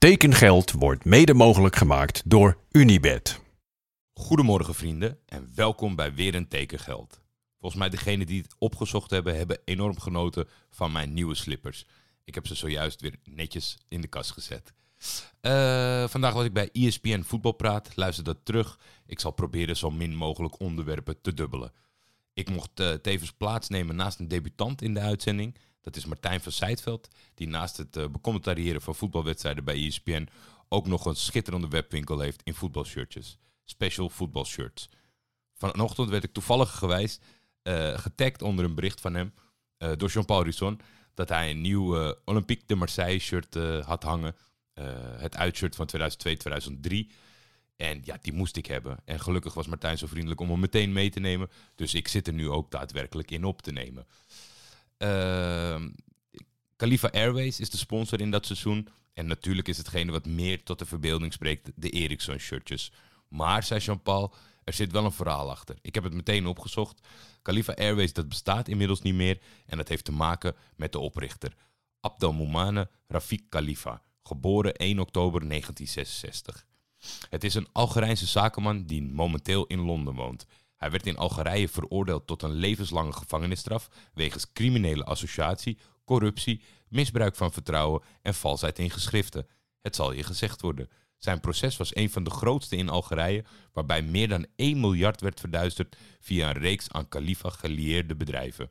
Tekengeld wordt mede mogelijk gemaakt door Unibed. Goedemorgen vrienden en welkom bij weer een tekengeld. Volgens mij degenen die het opgezocht hebben, hebben enorm genoten van mijn nieuwe slippers. Ik heb ze zojuist weer netjes in de kast gezet. Uh, vandaag was ik bij ESPN Voetbalpraat. Luister dat terug. Ik zal proberen zo min mogelijk onderwerpen te dubbelen. Ik mocht uh, tevens plaatsnemen naast een debutant in de uitzending. Dat is Martijn van Zijtveld, die naast het uh, van voetbalwedstrijden bij ESPN ook nog een schitterende webwinkel heeft in voetbalshirtjes. Special Football Shirts. Vanochtend werd ik toevallig gewijs uh, getagd onder een bericht van hem uh, door Jean-Paul Risson dat hij een nieuw Olympique de Marseille shirt had hangen. het uitshirt van 2002-2003. En ja, die moest ik hebben. En gelukkig was Martijn zo vriendelijk om hem meteen mee te nemen. Dus ik zit er nu ook daadwerkelijk in op te nemen. Uh, Khalifa Airways is de sponsor in dat seizoen. En natuurlijk is hetgene wat meer tot de verbeelding spreekt de Ericsson shirtjes. Maar, zei Jean-Paul, er zit wel een verhaal achter. Ik heb het meteen opgezocht. Khalifa Airways, dat bestaat inmiddels niet meer. En dat heeft te maken met de oprichter. Abdelmoumane Rafik Khalifa, geboren 1 oktober 1966. Het is een Algerijnse zakenman die momenteel in Londen woont. Hij werd in Algerije veroordeeld tot een levenslange gevangenisstraf wegens criminele associatie, corruptie, misbruik van vertrouwen en valsheid in geschriften. Het zal je gezegd worden. Zijn proces was een van de grootste in Algerije, waarbij meer dan 1 miljard werd verduisterd via een reeks aan Khalifa gelieerde bedrijven.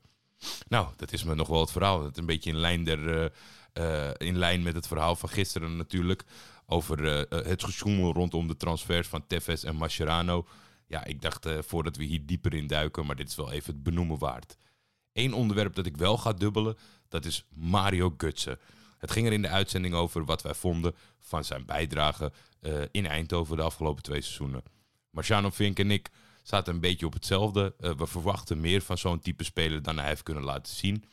Nou, dat is me nog wel het verhaal. Dat is een beetje in lijn, der, uh, uh, in lijn met het verhaal van gisteren natuurlijk. Over uh, het gesjoemel rondom de transfers van Tevez en Mascherano ja, ik dacht uh, voordat we hier dieper in duiken, maar dit is wel even het benoemen waard. Eén onderwerp dat ik wel ga dubbelen, dat is Mario Gutsen. Het ging er in de uitzending over wat wij vonden van zijn bijdrage uh, in Eindhoven de afgelopen twee seizoenen. Marciano Vink en ik zaten een beetje op hetzelfde. Uh, we verwachten meer van zo'n type speler dan hij heeft kunnen laten zien.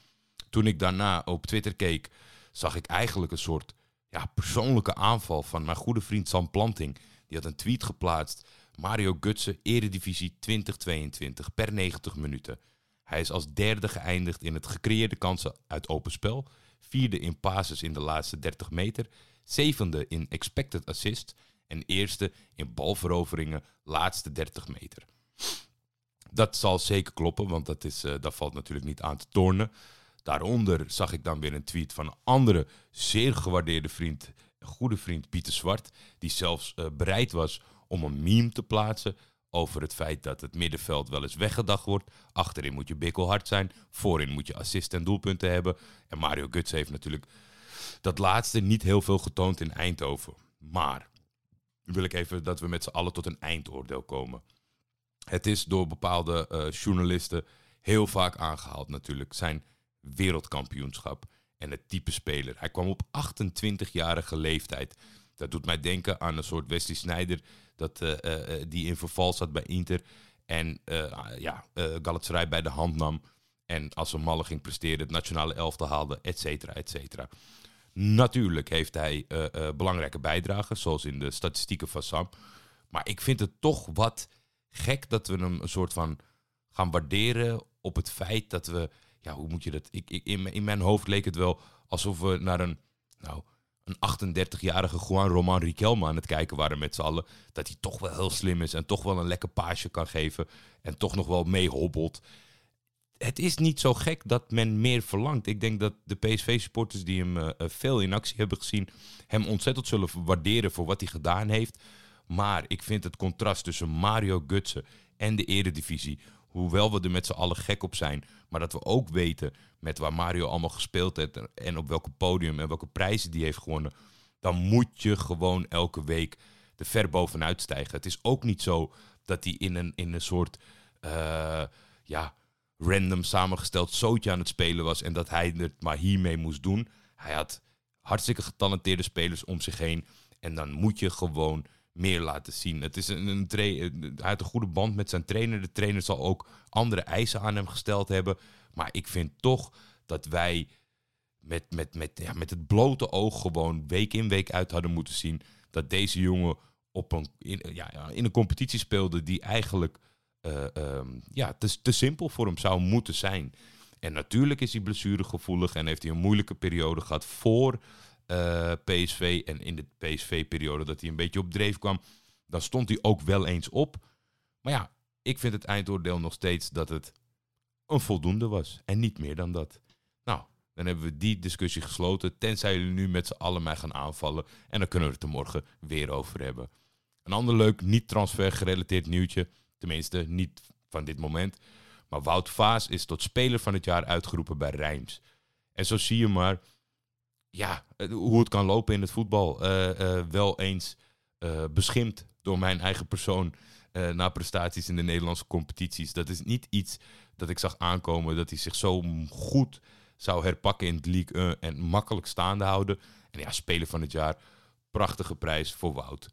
Toen ik daarna op Twitter keek, zag ik eigenlijk een soort ja, persoonlijke aanval van mijn goede vriend Sam Planting. Die had een tweet geplaatst Mario Gutsen, Eredivisie 2022 per 90 minuten. Hij is als derde geëindigd in het gecreëerde kansen uit open spel, vierde in passes in de laatste 30 meter, zevende in expected assist en eerste in balveroveringen laatste 30 meter. Dat zal zeker kloppen, want dat, is, uh, dat valt natuurlijk niet aan te tornen. Daaronder zag ik dan weer een tweet van een andere zeer gewaardeerde vriend, goede vriend Pieter Zwart, die zelfs uh, bereid was om een meme te plaatsen over het feit dat het middenveld wel eens weggedacht wordt. Achterin moet je bikkelhard zijn, voorin moet je assist en doelpunten hebben. En Mario Guts heeft natuurlijk dat laatste niet heel veel getoond in Eindhoven. Maar wil ik even dat we met z'n allen tot een eindoordeel komen. Het is door bepaalde uh, journalisten heel vaak aangehaald natuurlijk. Zijn wereldkampioenschap en het type speler. Hij kwam op 28-jarige leeftijd. Dat doet mij denken aan een soort Wesley Sneijder dat, uh, uh, die in verval zat bij Inter. En ja, Galatasaray bij de hand nam. En als een malle ging presteren, het nationale elftal haalde, et cetera, et cetera. Natuurlijk heeft hij belangrijke bijdragen, zoals in de statistieken van Sam. Maar ik vind het toch wat gek dat we hem een soort van gaan waarderen op het feit dat we... Ja, hoe moet je dat... Ik, ik, in, in mijn hoofd leek het wel alsof we naar een... Nou, een 38-jarige Juan Roman Riquelme aan het kijken waren met z'n allen. Dat hij toch wel heel slim is en toch wel een lekker paasje kan geven. En toch nog wel meehobbelt. Het is niet zo gek dat men meer verlangt. Ik denk dat de PSV-supporters die hem uh, veel in actie hebben gezien... hem ontzettend zullen waarderen voor wat hij gedaan heeft. Maar ik vind het contrast tussen Mario Gutsen en de eredivisie... hoewel we er met z'n allen gek op zijn... maar dat we ook weten met waar Mario allemaal gespeeld heeft en op welke podium en welke prijzen die heeft gewonnen, dan moet je gewoon elke week er ver bovenuit stijgen. Het is ook niet zo dat hij in een, in een soort uh, ja, random samengesteld zootje aan het spelen was en dat hij het maar hiermee moest doen. Hij had hartstikke getalenteerde spelers om zich heen en dan moet je gewoon meer laten zien. Het is een, een hij had een goede band met zijn trainer. De trainer zal ook andere eisen aan hem gesteld hebben. Maar ik vind toch dat wij met, met, met, ja, met het blote oog gewoon week in week uit hadden moeten zien dat deze jongen op een, in, ja, in een competitie speelde die eigenlijk uh, um, ja, te, te simpel voor hem zou moeten zijn. En natuurlijk is hij blessuregevoelig en heeft hij een moeilijke periode gehad voor eh, PSV en in de PSV-periode dat hij een beetje op dreef kwam, dan stond hij ook wel eens op. Maar ja, ik vind het eindoordeel nog steeds dat het een voldoende was en niet meer dan dat. Nou, dan hebben we die discussie gesloten, tenzij jullie nu met z'n allen mij gaan aanvallen en dan kunnen we het er morgen weer over hebben. Een ander leuk, niet transfer gerelateerd nieuwtje, tenminste niet van dit moment, maar Wout Vaas is tot speler van het jaar uitgeroepen bij Rijms. En zo zie je maar ja, eh, hoe het kan lopen in het voetbal. Uh, wel eens uh, beschimd door mijn eigen persoon na prestaties in de Nederlandse competities. Dat is niet iets dat ik zag aankomen dat hij zich zo goed zou herpakken in het League en makkelijk staande houden. En ja, speler van het jaar, prachtige prijs voor Wout.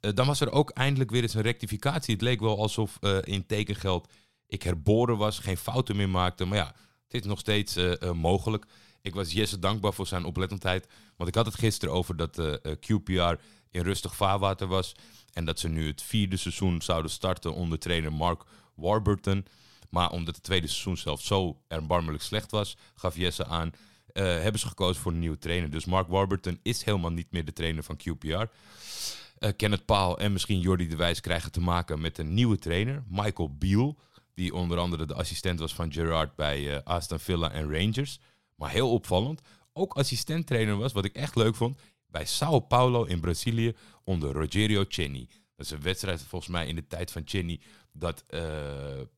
dan was er ook eindelijk weer eens een rectificatie. Het leek wel alsof in tekengeld ik herboren was, geen fouten meer maakte. Maar ja, het is nog steeds mogelijk. Ik was Jesse dankbaar voor zijn oplettendheid. Want ik had het gisteren over dat uh, eh, eh, QPR in rustig vaarwater was. En dat ze nu het vierde seizoen zouden starten onder trainer Mark Warburton. Maar omdat het tweede seizoen zelf zo erbarmelijk slecht was, gaf Jesse aan, uh, hebben ze gekozen voor een nieuwe trainer. Dus Mark Warburton is helemaal niet meer de trainer van QPR. Uh, Kenneth Paal en misschien Jordi de Wijs krijgen te maken met een nieuwe trainer, Michael Beal. Die onder andere de assistent was van Gerard bij Aston Villa en Rangers. Maar heel opvallend, ook assistenttrainer was, wat ik echt leuk vond, bij Sao Paulo in Brazilië onder Rogerio Ceni. Dat is een wedstrijd volgens mij in de tijd van Ceni dat uh,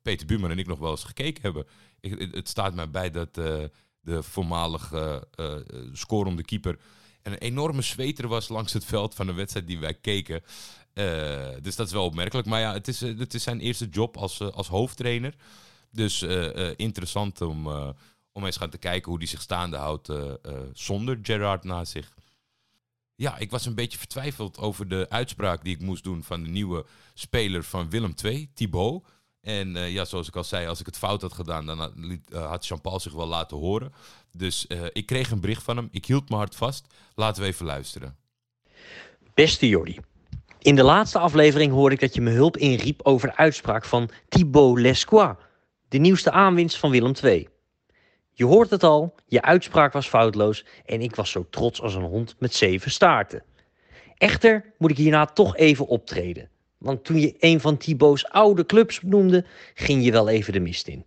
Peter Buurman en ik nog wel eens gekeken hebben. Ik, het staat mij bij dat uh, de voormalige uh, scorende keeper een enorme zweter was langs het veld van de wedstrijd die wij keken. dus dat is wel opmerkelijk. Maar ja, het is, het is zijn eerste job als, als hoofdtrainer. Dus interessant om, om eens gaan te kijken hoe hij zich staande houdt uh, zonder Gerard naast zich. Ja, ik was een beetje vertwijfeld over de uitspraak die ik moest doen van de nieuwe speler van Willem II, Thibaut. En uh, ja, zoals ik al zei, als ik het fout had gedaan, dan had, had Jean-Paul zich wel laten horen. Dus ik kreeg een bericht van hem. Ik hield mijn hart vast. Laten we even luisteren. Beste Jordi, in de laatste aflevering hoorde ik dat je me hulp inriep over de uitspraak van Thibaut Lesquois, de nieuwste aanwinst van Willem II. Je hoort het al, je uitspraak was foutloos en ik was zo trots als een hond met zeven staarten. Echter moet ik hierna toch even optreden. Want toen je een van Thibaut's oude clubs noemde, ging je wel even de mist in.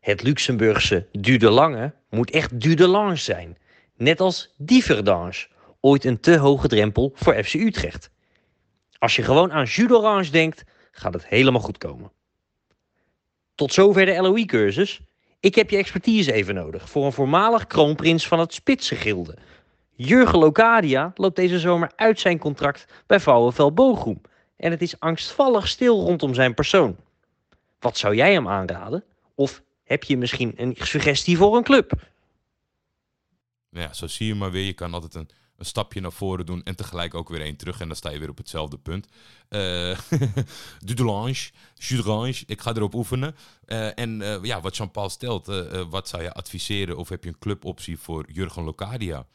Het Luxemburgse Du de Lange moet echt Du de Lange zijn. Net als Diverdange, ooit een te hoge drempel voor FC Utrecht. Als je gewoon aan Jus d'Orange denkt, gaat het helemaal goed komen. Tot zover de LOE-cursus. Ik heb je expertise even nodig voor een voormalig kroonprins van het Spitsengilde. Jurgen Locadia loopt deze zomer uit zijn contract bij VfL Bochum. En het is angstvallig stil rondom zijn persoon. Wat zou jij hem aanraden? Of heb je misschien een suggestie voor een club? Ja, zo zie je maar weer. Je kan altijd een een stapje naar voren doen en tegelijk ook weer één terug. En dan sta je weer op hetzelfde punt. Uh, Dudelange, Juderange, ik ga erop oefenen. Uh, en uh, ja, wat Jean-Paul stelt, wat zou je adviseren of heb je een cluboptie voor Jurgen Locadia?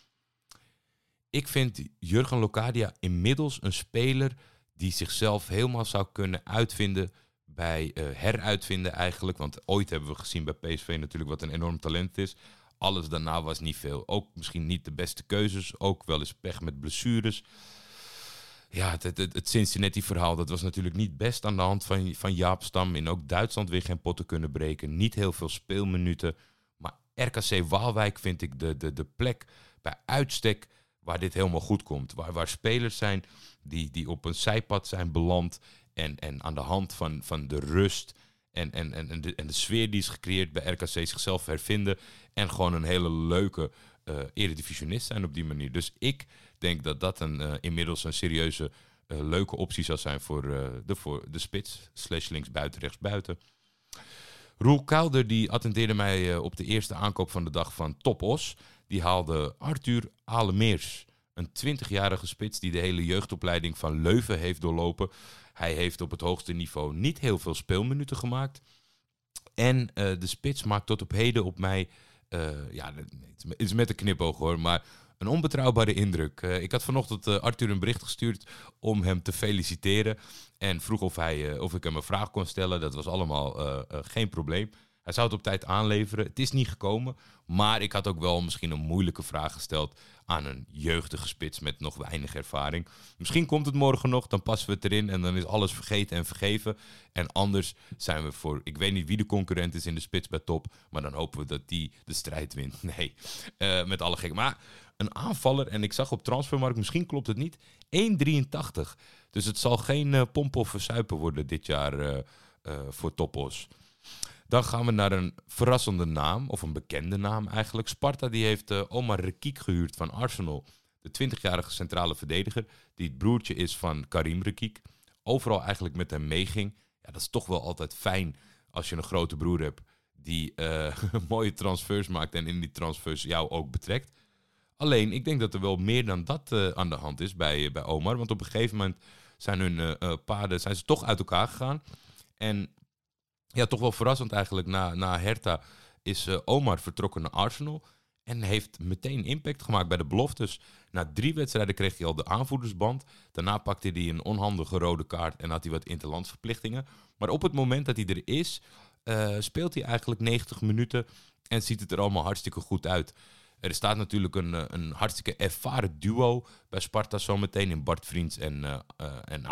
Ik vind Jurgen Locadia inmiddels een speler die zichzelf helemaal zou kunnen uitvinden bij heruitvinden eigenlijk. Want ooit hebben we gezien bij PSV natuurlijk wat een enorm talent is. Alles daarna was niet veel. Ook misschien niet de beste keuzes. Ook wel eens pech met blessures. Ja, het, het, het Cincinnati-verhaal, dat was natuurlijk niet best aan de hand van, van Jaap Stam. In ook Duitsland weer geen potten kunnen breken. Niet heel veel speelminuten. Maar RKC Waalwijk vind ik de, de, de plek bij uitstek waar dit helemaal goed komt. Waar, waar spelers zijn die, die op een zijpad zijn beland. En, en aan de hand van, van de rust en, en, en, de, en de sfeer die is gecreëerd bij RKC zichzelf hervinden. En gewoon een hele leuke uh, eredivisionist zijn op die manier. Dus ik denk dat dat een, uh, inmiddels een serieuze, uh, leuke optie zou zijn voor, de, voor de spits. Slash links buiten, rechts buiten. Roel Kouder die attendeerde mij op de eerste aankoop van de dag van Topos. Die haalde Arthur Alemeers. Een 20-jarige spits die de hele jeugdopleiding van Leuven heeft doorlopen. Hij heeft op het hoogste niveau niet heel veel speelminuten gemaakt. En uh, de spits maakt tot op heden op mij, uh, ja, het is met een knipoog hoor, maar een onbetrouwbare indruk. Uh, ik had vanochtend Arthur een bericht gestuurd om hem te feliciteren. En vroeg of, hij, of ik hem een vraag kon stellen. Dat was allemaal geen probleem. Hij zou het op tijd aanleveren. Het is niet gekomen. Maar ik had ook wel misschien een moeilijke vraag gesteld aan een jeugdige spits met nog weinig ervaring. Misschien komt het morgen nog, dan passen we het erin en dan is alles vergeten en vergeven. En anders zijn we voor, ik weet niet wie de concurrent is in de spits bij top, maar dan hopen we dat die de strijd wint. Nee, uh, met alle gek. Maar een aanvaller, en ik zag op transfermarkt, misschien klopt het niet, 1,83. Dus het zal geen uh, pomp of versuipen worden dit jaar uh, voor Topos. Dan gaan we naar een verrassende naam, of een bekende naam eigenlijk. Sparta die heeft uh, Omar Rekiek gehuurd van Arsenal. De 20-jarige centrale verdediger, die het broertje is van Karim Rekiek. Overal eigenlijk met hem meeging. Ja, dat is toch wel altijd fijn als je een grote broer hebt die uh, mooie transfers maakt en in die transfers jou ook betrekt. Alleen, ik denk dat er wel meer dan dat uh, aan de hand is bij, bij Omar. Want op een gegeven moment zijn hun paden zijn ze toch uit elkaar gegaan. En ja, toch wel verrassend eigenlijk. Na, na Hertha is uh, Omar vertrokken naar Arsenal. En heeft meteen impact gemaakt bij de beloftes. Na drie wedstrijden kreeg hij al de aanvoerdersband. Daarna pakte hij een onhandige rode kaart en had hij wat interlandsverplichtingen. Maar op het moment dat hij er is, uh, speelt hij eigenlijk 90 minuten en ziet het er allemaal hartstikke goed uit. Er staat natuurlijk een, eh, een hartstikke ervaren duo bij Sparta zometeen in Bart Vriends en, uh, en.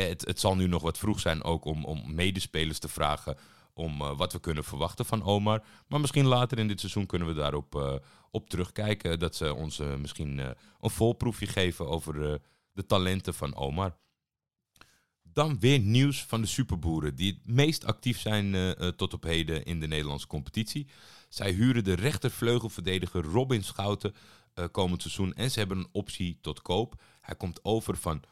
Het, het, zal nu nog wat vroeg zijn ook om, om medespelers te vragen om uh, wat we kunnen verwachten van Omar. Maar misschien later in dit seizoen kunnen we daarop uh, op terugkijken. Dat ze ons misschien een volproefje geven over de talenten van Omar. Dan weer nieuws van de superboeren, die het meest actief zijn tot op heden in de Nederlandse competitie. Zij huren de rechtervleugelverdediger Robin Schouten komend seizoen en ze hebben een optie tot koop. Hij komt over van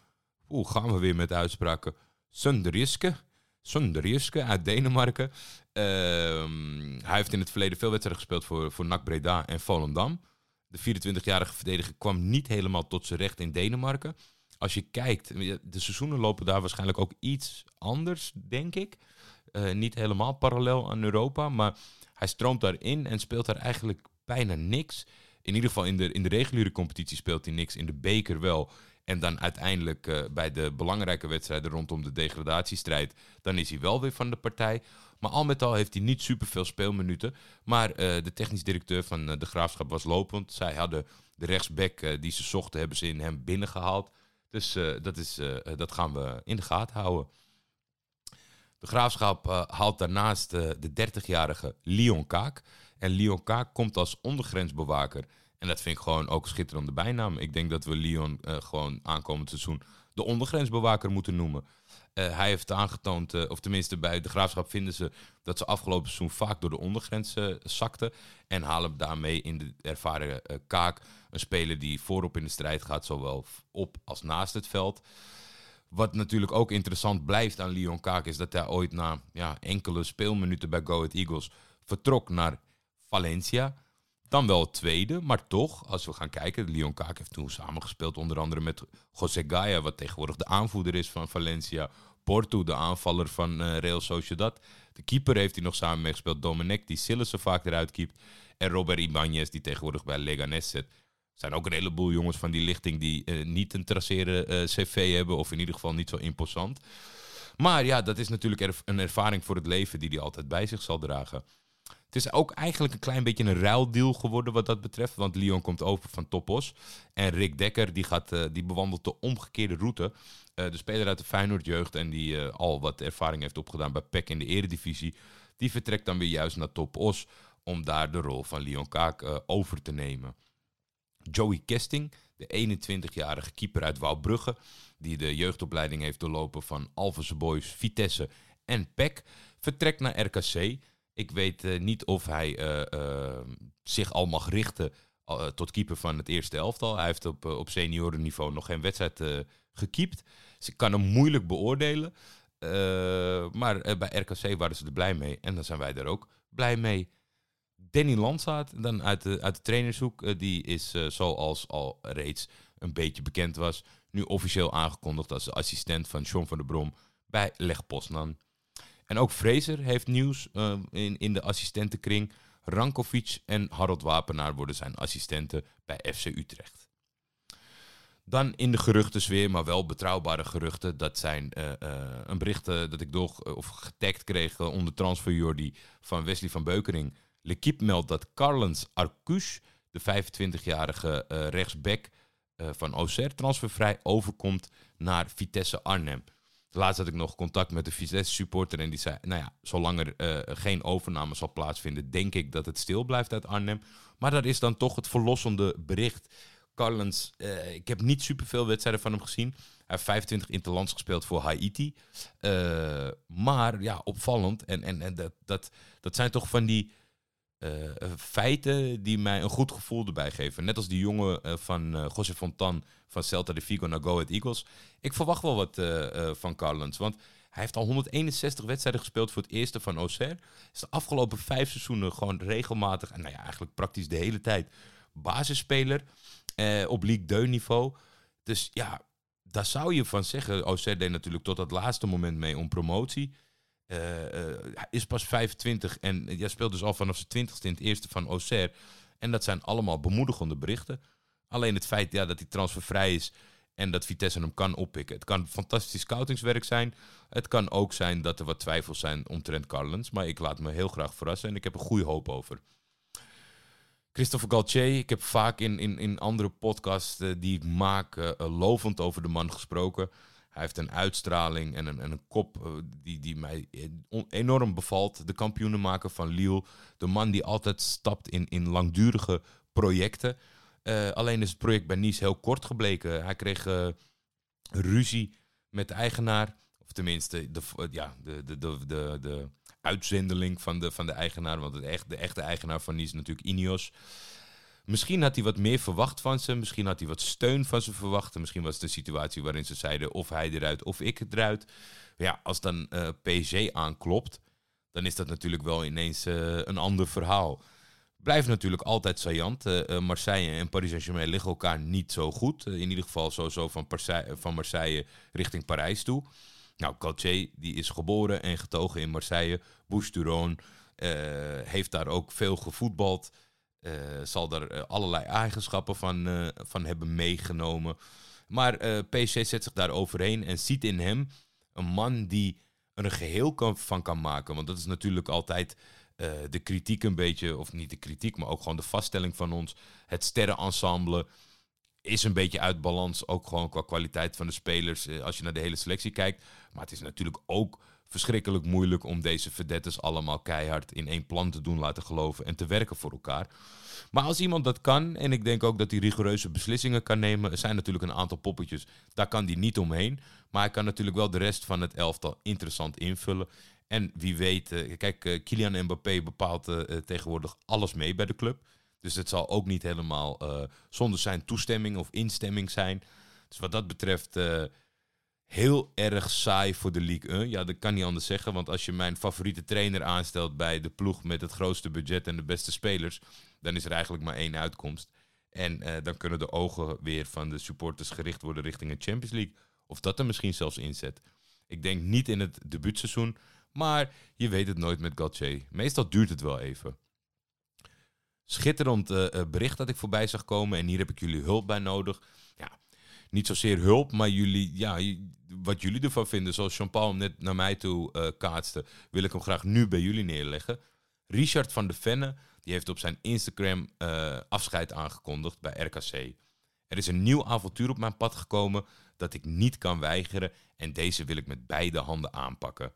Oeh, gaan we weer met uitspraken. Sunderjyske. Sunderjyske uit Denemarken. Ehm, hij heeft in het verleden veel wedstrijden gespeeld voor, voor NAC Breda en Volendam. De 24-jarige verdediger kwam niet helemaal tot zijn recht in Denemarken. Als je kijkt, de seizoenen lopen daar waarschijnlijk ook iets anders, denk ik. Uh, niet helemaal parallel aan Europa, maar hij stroomt daarin en speelt daar eigenlijk bijna niks. In ieder geval in de, in de reguliere competitie speelt hij niks. In de beker wel. En dan uiteindelijk uh, bij de belangrijke wedstrijden rondom de degradatiestrijd, dan is hij wel weer van de partij. Maar al met al heeft hij niet superveel speelminuten. Maar uh, de technisch directeur van uh, de Graafschap was lopend. Zij hadden de rechtsback die ze zochten, hebben ze in hem binnengehaald. Dus dat, is, dat gaan we in de gaten houden. De Graafschap haalt daarnaast de 30-jarige Leon Kaak. En Leon Kaak komt als ondergrensbewaker en dat vind ik gewoon ook schitterende bijnaam. Ik denk dat we Leon uh, gewoon aankomend seizoen de ondergrensbewaker moeten noemen. Uh, hij heeft aangetoond, uh, of tenminste bij de graafschap vinden ze dat ze afgelopen seizoen vaak door de ondergrens zakten. En halen daarmee in de ervaren kaak een speler die voorop in de strijd gaat, zowel op als naast het veld. Wat natuurlijk ook interessant blijft aan Leon Kaak is dat hij ooit na ja, enkele speelminuten bij Go Ahead Eagles vertrok naar Valencia. Dan wel tweede, maar toch, als we gaan kijken, Leon Kaak heeft toen samengespeeld onder andere met José Gaia, wat tegenwoordig de aanvoerder is van Valencia. Porto, de aanvaller van uh, Real Sociedad. De keeper heeft hij nog samen meegespeeld, Domenech, die Sillissen vaak eruit keept. En Robert Ibanez, die tegenwoordig bij Leganes zit. Er zijn ook een heleboel jongens van die lichting die uh, niet een traceren uh, cv hebben, of in ieder geval niet zo imposant. Maar ja, dat is natuurlijk een ervaring voor het leven die hij altijd bij zich zal dragen. Het is ook eigenlijk een klein beetje een ruildeal geworden wat dat betreft. Want Lyon komt over van Topos. En Rick Dekker die gaat, uh, die bewandelt de omgekeerde route. Uh, de speler uit de Feyenoord jeugd en die uh, al wat ervaring heeft opgedaan bij PEC in de eredivisie. Die vertrekt dan weer juist naar Topos om daar de rol van Lyon Kaak over te nemen. Joey Kesting, de 21-jarige keeper uit Wouwbrugge. Die de jeugdopleiding heeft doorlopen van Alphense Boys, Vitesse en PEC. Vertrekt naar RKC. Ik weet uh, niet of hij uh, uh, zich al mag richten tot keeper van het eerste elftal. Hij heeft op, op seniorenniveau nog geen wedstrijd gekiept. Dus kan hem moeilijk beoordelen. maar bij RKC waren ze er blij mee. En dan zijn wij er ook blij mee. Danny Landsaat, dan uit de, uit de trainershoek, die is zoals al reeds een beetje bekend was, nu officieel aangekondigd als assistent van John van der Brom bij Leg Poznan. En ook Fraser heeft nieuws uh, in, in de assistentenkring. Rankovic en Harold Wapenaar worden zijn assistenten bij FC Utrecht. Dan in de geruchtensfeer, maar wel betrouwbare geruchten. Dat zijn uh, uh, een bericht dat ik door, of getagd kreeg onder transfer Jordi van Wesley van Beukering. L'Equipe meldt dat Carlens Arcus, de 25-jarige rechtsback van Auxerre, transfervrij overkomt naar Vitesse Arnhem. Laatst had ik nog contact met de Vitesse supporter en die zei, nou ja, zolang er uh, geen overname zal plaatsvinden, denk ik dat het stil blijft uit Arnhem. Maar dat is dan toch het verlossende bericht. Carlens, uh, ik heb niet superveel wedstrijden van hem gezien. Hij heeft 25 interlands gespeeld voor Haiti. Uh, maar ja, opvallend. En, en, en dat, dat, dat zijn toch van die feiten die mij een goed gevoel erbij geven. Net als die jongen van José Fontan van Celta de Vigo naar Go Ahead Eagles. Ik verwacht wel wat uh, van Carlens. Want hij heeft al 161 wedstrijden gespeeld voor het eerste van Auxerre. Is de afgelopen vijf seizoenen gewoon regelmatig, en nou ja, eigenlijk praktisch de hele tijd, basisspeler uh, op League 2 niveau. Dus ja, daar zou je van zeggen. Auxerre deed natuurlijk tot het laatste moment mee om promotie. Hij is pas 25 en jij speelt dus al vanaf zijn 20ste in het eerste van Auxerre. En dat zijn allemaal bemoedigende berichten. Alleen het feit ja, dat hij transfervrij is en dat Vitesse hem kan oppikken. Het kan fantastisch scoutingswerk zijn. Het kan ook zijn dat er wat twijfels zijn omtrent Carlens. Maar ik laat me heel graag verrassen en ik heb er goede hoop over. Christopher Galtier, ik heb vaak in, in, in andere podcasts uh, die ik maak uh, lovend over de man gesproken. Hij heeft een uitstraling en een, en een kop uh, die, die mij enorm bevalt. De kampioenenmaker van Lille. De man die altijd stapt in, in langdurige projecten. Uh, alleen is het project bij Nice heel kort gebleken. Hij kreeg uh, ruzie met de eigenaar. Of tenminste, de, ja, de, de, de, de, de uitzendeling van de, van de eigenaar. Want het echt, de echte eigenaar van Nice is natuurlijk Ineos. Misschien had hij wat meer verwacht van ze. Misschien had hij wat steun van ze verwacht. Misschien was het situatie waarin ze zeiden of hij eruit of ik eruit. Ja, als dan uh, PSG aanklopt, dan is dat natuurlijk wel ineens een ander verhaal. Blijft natuurlijk altijd saillant. Uh, Marseille en Paris Saint-Germain liggen elkaar niet zo goed. In ieder geval sowieso van, van Marseille richting Parijs toe. Nou, Gauthier die is geboren en getogen in Marseille. Bouche heeft daar ook veel gevoetbald. Zal daar allerlei eigenschappen van, van hebben meegenomen. Maar PSG zet zich daar overheen en ziet in hem een man die er een geheel kan, van kan maken. Want dat is natuurlijk altijd de kritiek een beetje, of niet de kritiek, maar ook gewoon de vaststelling van ons. Het sterrenensemble is een beetje uit balans, ook gewoon qua kwaliteit van de spelers, als je naar de hele selectie kijkt. Maar het is natuurlijk ook verschrikkelijk moeilijk om deze verdettes allemaal keihard in één plan te doen laten geloven en te werken voor elkaar. Maar als iemand dat kan, en ik denk ook dat hij rigoureuze beslissingen kan nemen, er zijn natuurlijk een aantal poppetjes, daar kan hij niet omheen. Maar hij kan natuurlijk wel de rest van het elftal interessant invullen. En wie weet, uh, kijk, uh, Kylian Mbappé bepaalt uh, tegenwoordig alles mee bij de club. Dus het zal ook niet helemaal zonder zijn toestemming of instemming zijn. Dus wat dat betreft heel erg saai voor de League 1. Ja, dat kan niet anders zeggen. Want als je mijn favoriete trainer aanstelt bij de ploeg met het grootste budget en de beste spelers, dan is er eigenlijk maar één uitkomst. En dan kunnen de ogen weer van de supporters gericht worden richting een Champions League. Of dat er misschien zelfs inzet. Ik denk niet in het debuutseizoen. Maar je weet het nooit met Gauthier. Meestal duurt het wel even. Schitterend uh, bericht dat ik voorbij zag komen. En hier heb ik jullie hulp bij nodig. Ja, niet zozeer hulp, maar jullie, ja, wat jullie ervan vinden. Zoals Jean-Paul net naar mij toe uh, kaatste, wil ik hem graag nu bij jullie neerleggen. Richard van de Venne die heeft op zijn Instagram uh, afscheid aangekondigd bij RKC. Er is een nieuw avontuur op mijn pad gekomen dat ik niet kan weigeren en deze wil ik met beide handen aanpakken.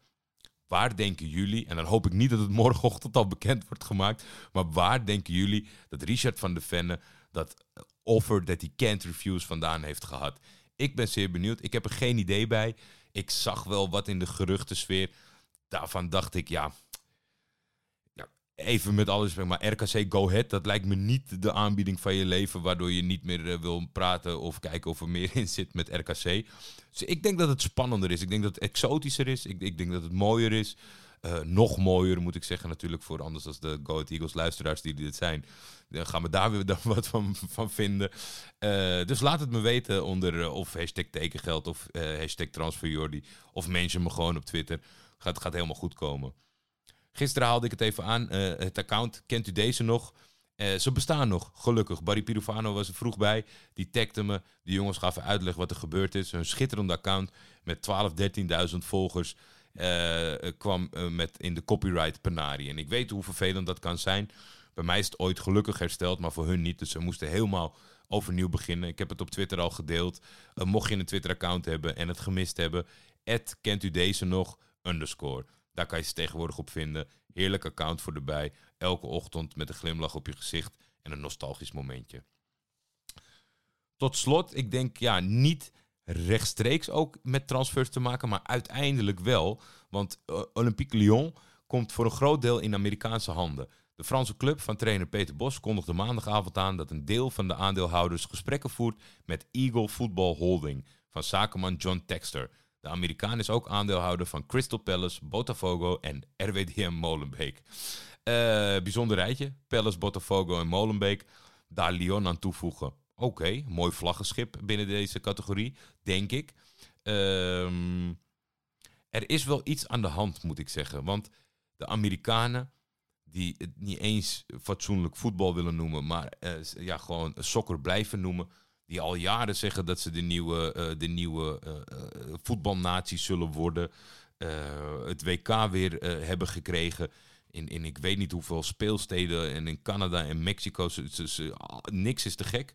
Waar denken jullie, en dan hoop ik niet dat het morgenochtend al bekend wordt gemaakt, maar waar denken jullie dat Richard van de Venne dat offer dat hij can't refuse vandaan heeft gehad? Ik ben zeer benieuwd. Ik heb er geen idee bij. Ik zag wel wat in de geruchtensfeer. Daarvan dacht ik, ja, even met alles, maar RKC Go Ahead, dat lijkt me niet de aanbieding van je leven, waardoor je niet meer uh, wil praten of kijken of er meer in zit met RKC. Dus ik denk dat het spannender is. Ik denk dat het exotischer is. Ik, ik denk dat het mooier is. Uh, nog mooier moet ik zeggen natuurlijk voor anders als de Go Ahead Eagles luisteraars die dit zijn. Dan gaan we daar weer dan wat van, van vinden. Uh, dus laat het me weten onder of hashtag tekengeld of hashtag transferjordi of mensen me gewoon op Twitter. Gaat, gaat helemaal goed komen. Gisteren haalde ik het even aan. Het account, kent u deze nog? Eh, ze bestaan nog, gelukkig. Barry Pirufano was er vroeg bij. Die tagde me. Die jongens gaven uitleg wat er gebeurd is. Een schitterende account met 12, 13.000 volgers. Eh, kwam eh, met in de copyright penarie. En ik weet hoe vervelend dat kan zijn. Bij mij is het ooit gelukkig hersteld, maar voor hun niet. Dus ze moesten helemaal overnieuw beginnen. Ik heb het op Twitter al gedeeld. Eh, mocht je een Twitter-account hebben en het gemist hebben, kent u deze nog? Daar kan je ze tegenwoordig op vinden. Heerlijk account voor erbij. Elke ochtend met een glimlach op je gezicht en een nostalgisch momentje. Tot slot, ik denk ja, niet rechtstreeks ook met transfers te maken, maar uiteindelijk wel. Want uh, Olympique Lyon komt voor een groot deel in Amerikaanse handen. De Franse club van trainer Peter Bos kondigde maandagavond aan dat een deel van de aandeelhouders gesprekken voert met Eagle Football Holding van zakenman John Texter. De Amerikaan is ook aandeelhouder van Crystal Palace, Botafogo en RWDM Molenbeek. Uh, bijzonder rijtje. Palace, Botafogo en Molenbeek. Daar Lyon aan toevoegen. Oké, mooi vlaggenschip binnen deze categorie, denk ik. Um, er is wel iets aan de hand, moet ik zeggen. Want de Amerikanen, die het niet eens fatsoenlijk voetbal willen noemen, maar uh, ja, gewoon soccer blijven noemen. Die al jaren zeggen dat ze de nieuwe, uh, de nieuwe uh, voetbalnatie zullen worden. het WK weer hebben gekregen. In, ik weet niet hoeveel speelsteden. En in Canada en Mexico. Ze, ze, ze, niks is te gek.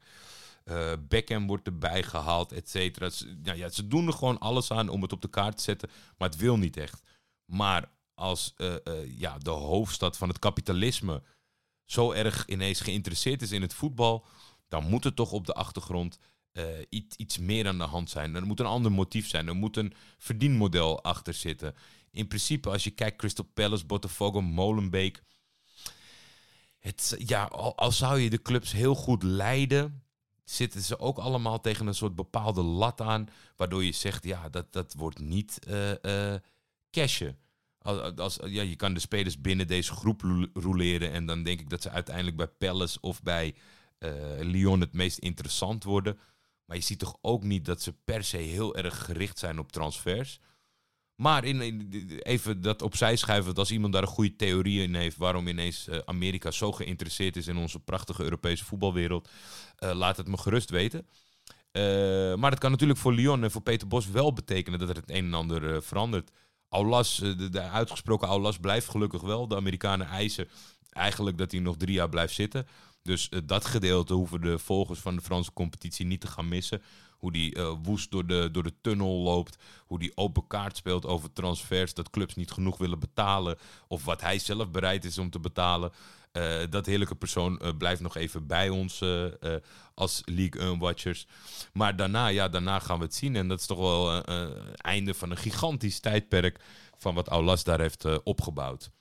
Beckham wordt erbij gehaald, et cetera. Nou ja, ze doen er gewoon alles aan om het op de kaart te zetten. Maar het wil niet echt. Maar als uh, uh, ja, de hoofdstad van het kapitalisme zo erg ineens geïnteresseerd is in het voetbal, dan moet er toch op de achtergrond uh, iets, iets meer aan de hand zijn. Er moet een ander motief zijn. Er moet een verdienmodel achter zitten. In principe, als je kijkt, Crystal Palace, Botafogo, Molenbeek. Het, ja, al, zou je de clubs heel goed leiden, zitten ze ook allemaal tegen een soort bepaalde lat aan, waardoor je zegt, ja, dat, dat wordt niet uh, cashen. Als, als, ja, je kan de spelers binnen deze groep roleren. En dan denk ik dat ze uiteindelijk bij Palace of bij uh, Lyon het meest interessant worden. Maar je ziet toch ook niet dat ze per se heel erg gericht zijn op transfers. Maar in, even dat opzij schuiven, als iemand daar een goede theorie in heeft waarom ineens uh, Amerika zo geïnteresseerd is in onze prachtige Europese voetbalwereld, uh, laat het me gerust weten. maar dat kan natuurlijk voor Lyon en voor Peter Bos wel betekenen dat er het een en ander verandert. Aulas, de, de uitgesproken Aulas blijft gelukkig wel. De Amerikanen eisen eigenlijk dat hij nog drie jaar blijft zitten. Dus uh, dat gedeelte hoeven de volgers van de Franse competitie niet te gaan missen. Hoe die uh, woest door de, door de tunnel loopt. Hoe die open kaart speelt over transfers. Dat clubs niet genoeg willen betalen. Of wat hij zelf bereid is om te betalen. Uh, dat heerlijke persoon blijft nog even bij ons als League 1-watchers. Maar daarna, ja, daarna gaan we het zien. En dat is toch wel het einde van een gigantisch tijdperk van wat Aulas daar heeft opgebouwd.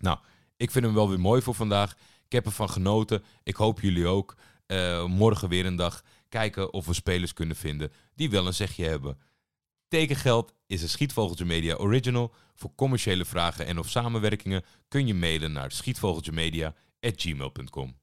Nou, ik vind hem wel weer mooi voor vandaag. Ik heb ervan genoten. Ik hoop jullie ook. Uh, morgen weer een dag kijken of we spelers kunnen vinden die wel een zegje hebben. Tekengeld is een Schietvogeltje Media original. Voor commerciële vragen en of samenwerkingen kun je mailen naar schietvogeltjemedia.gmail.com.